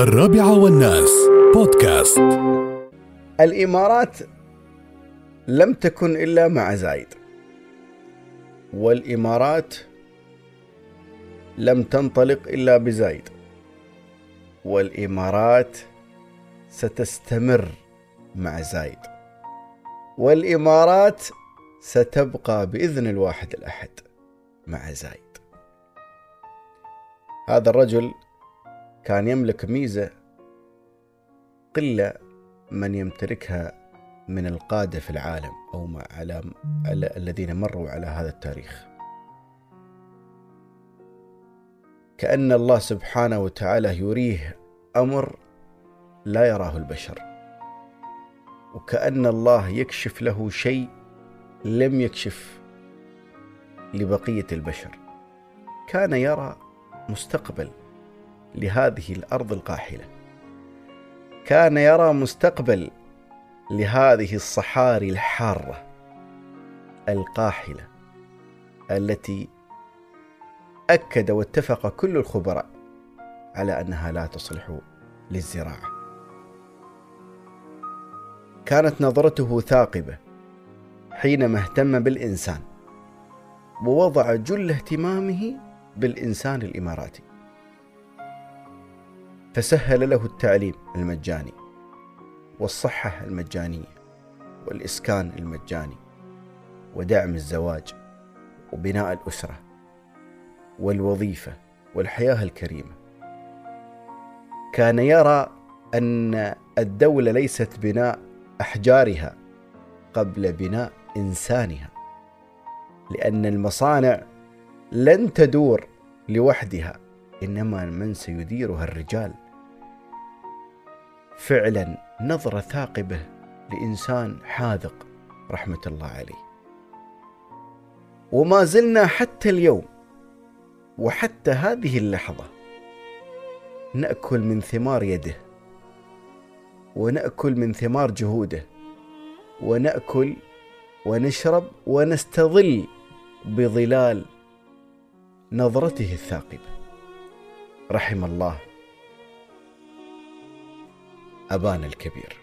الرابعة والناس. بودكاست. الإمارات لم تكن إلا مع زايد. والإمارات لم تنطلق إلا بزايد. والإمارات ستستمر مع زايد. والإمارات ستبقى بإذن الواحد الأحد مع زايد. هذا الرجل كان يملك ميزة قلة من يمتلكها من القادة في العالم أو مع على, على الذين مروا على هذا التاريخ. كأن الله سبحانه وتعالى يريه أمر لا يراه البشر. وكأن الله يكشف له شيء لم يكشف لبقية البشر. كان يرى مستقبل. لهذه الأرض القاحلة. كان يرى مستقبل لهذه الصحاري الحارة القاحلة التي أكد واتفق كل الخبراء على أنها لا تصلح للزراعة. كانت نظرته ثاقبة حينما اهتم بالإنسان ووضع جل اهتمامه بالإنسان الإماراتي. فسهل له التعليم المجاني والصحة المجانية والإسكان المجاني ودعم الزواج وبناء الأسرة والوظيفة والحياة الكريمة. كان يرى أن الدولة ليست بناء أحجارها قبل بناء إنسانها لأن المصانع لن تدور لوحدها. إنما من سيديرها الرجال فعلا نظرة ثاقبة لإنسان حاذق رحمة الله عليه. وما زلنا حتى اليوم وحتى هذه اللحظة نأكل من ثمار يده ونأكل من ثمار جهوده ونأكل ونشرب ونستظل بظلال نظرته الثاقبة. رحم الله أبانا الكبير.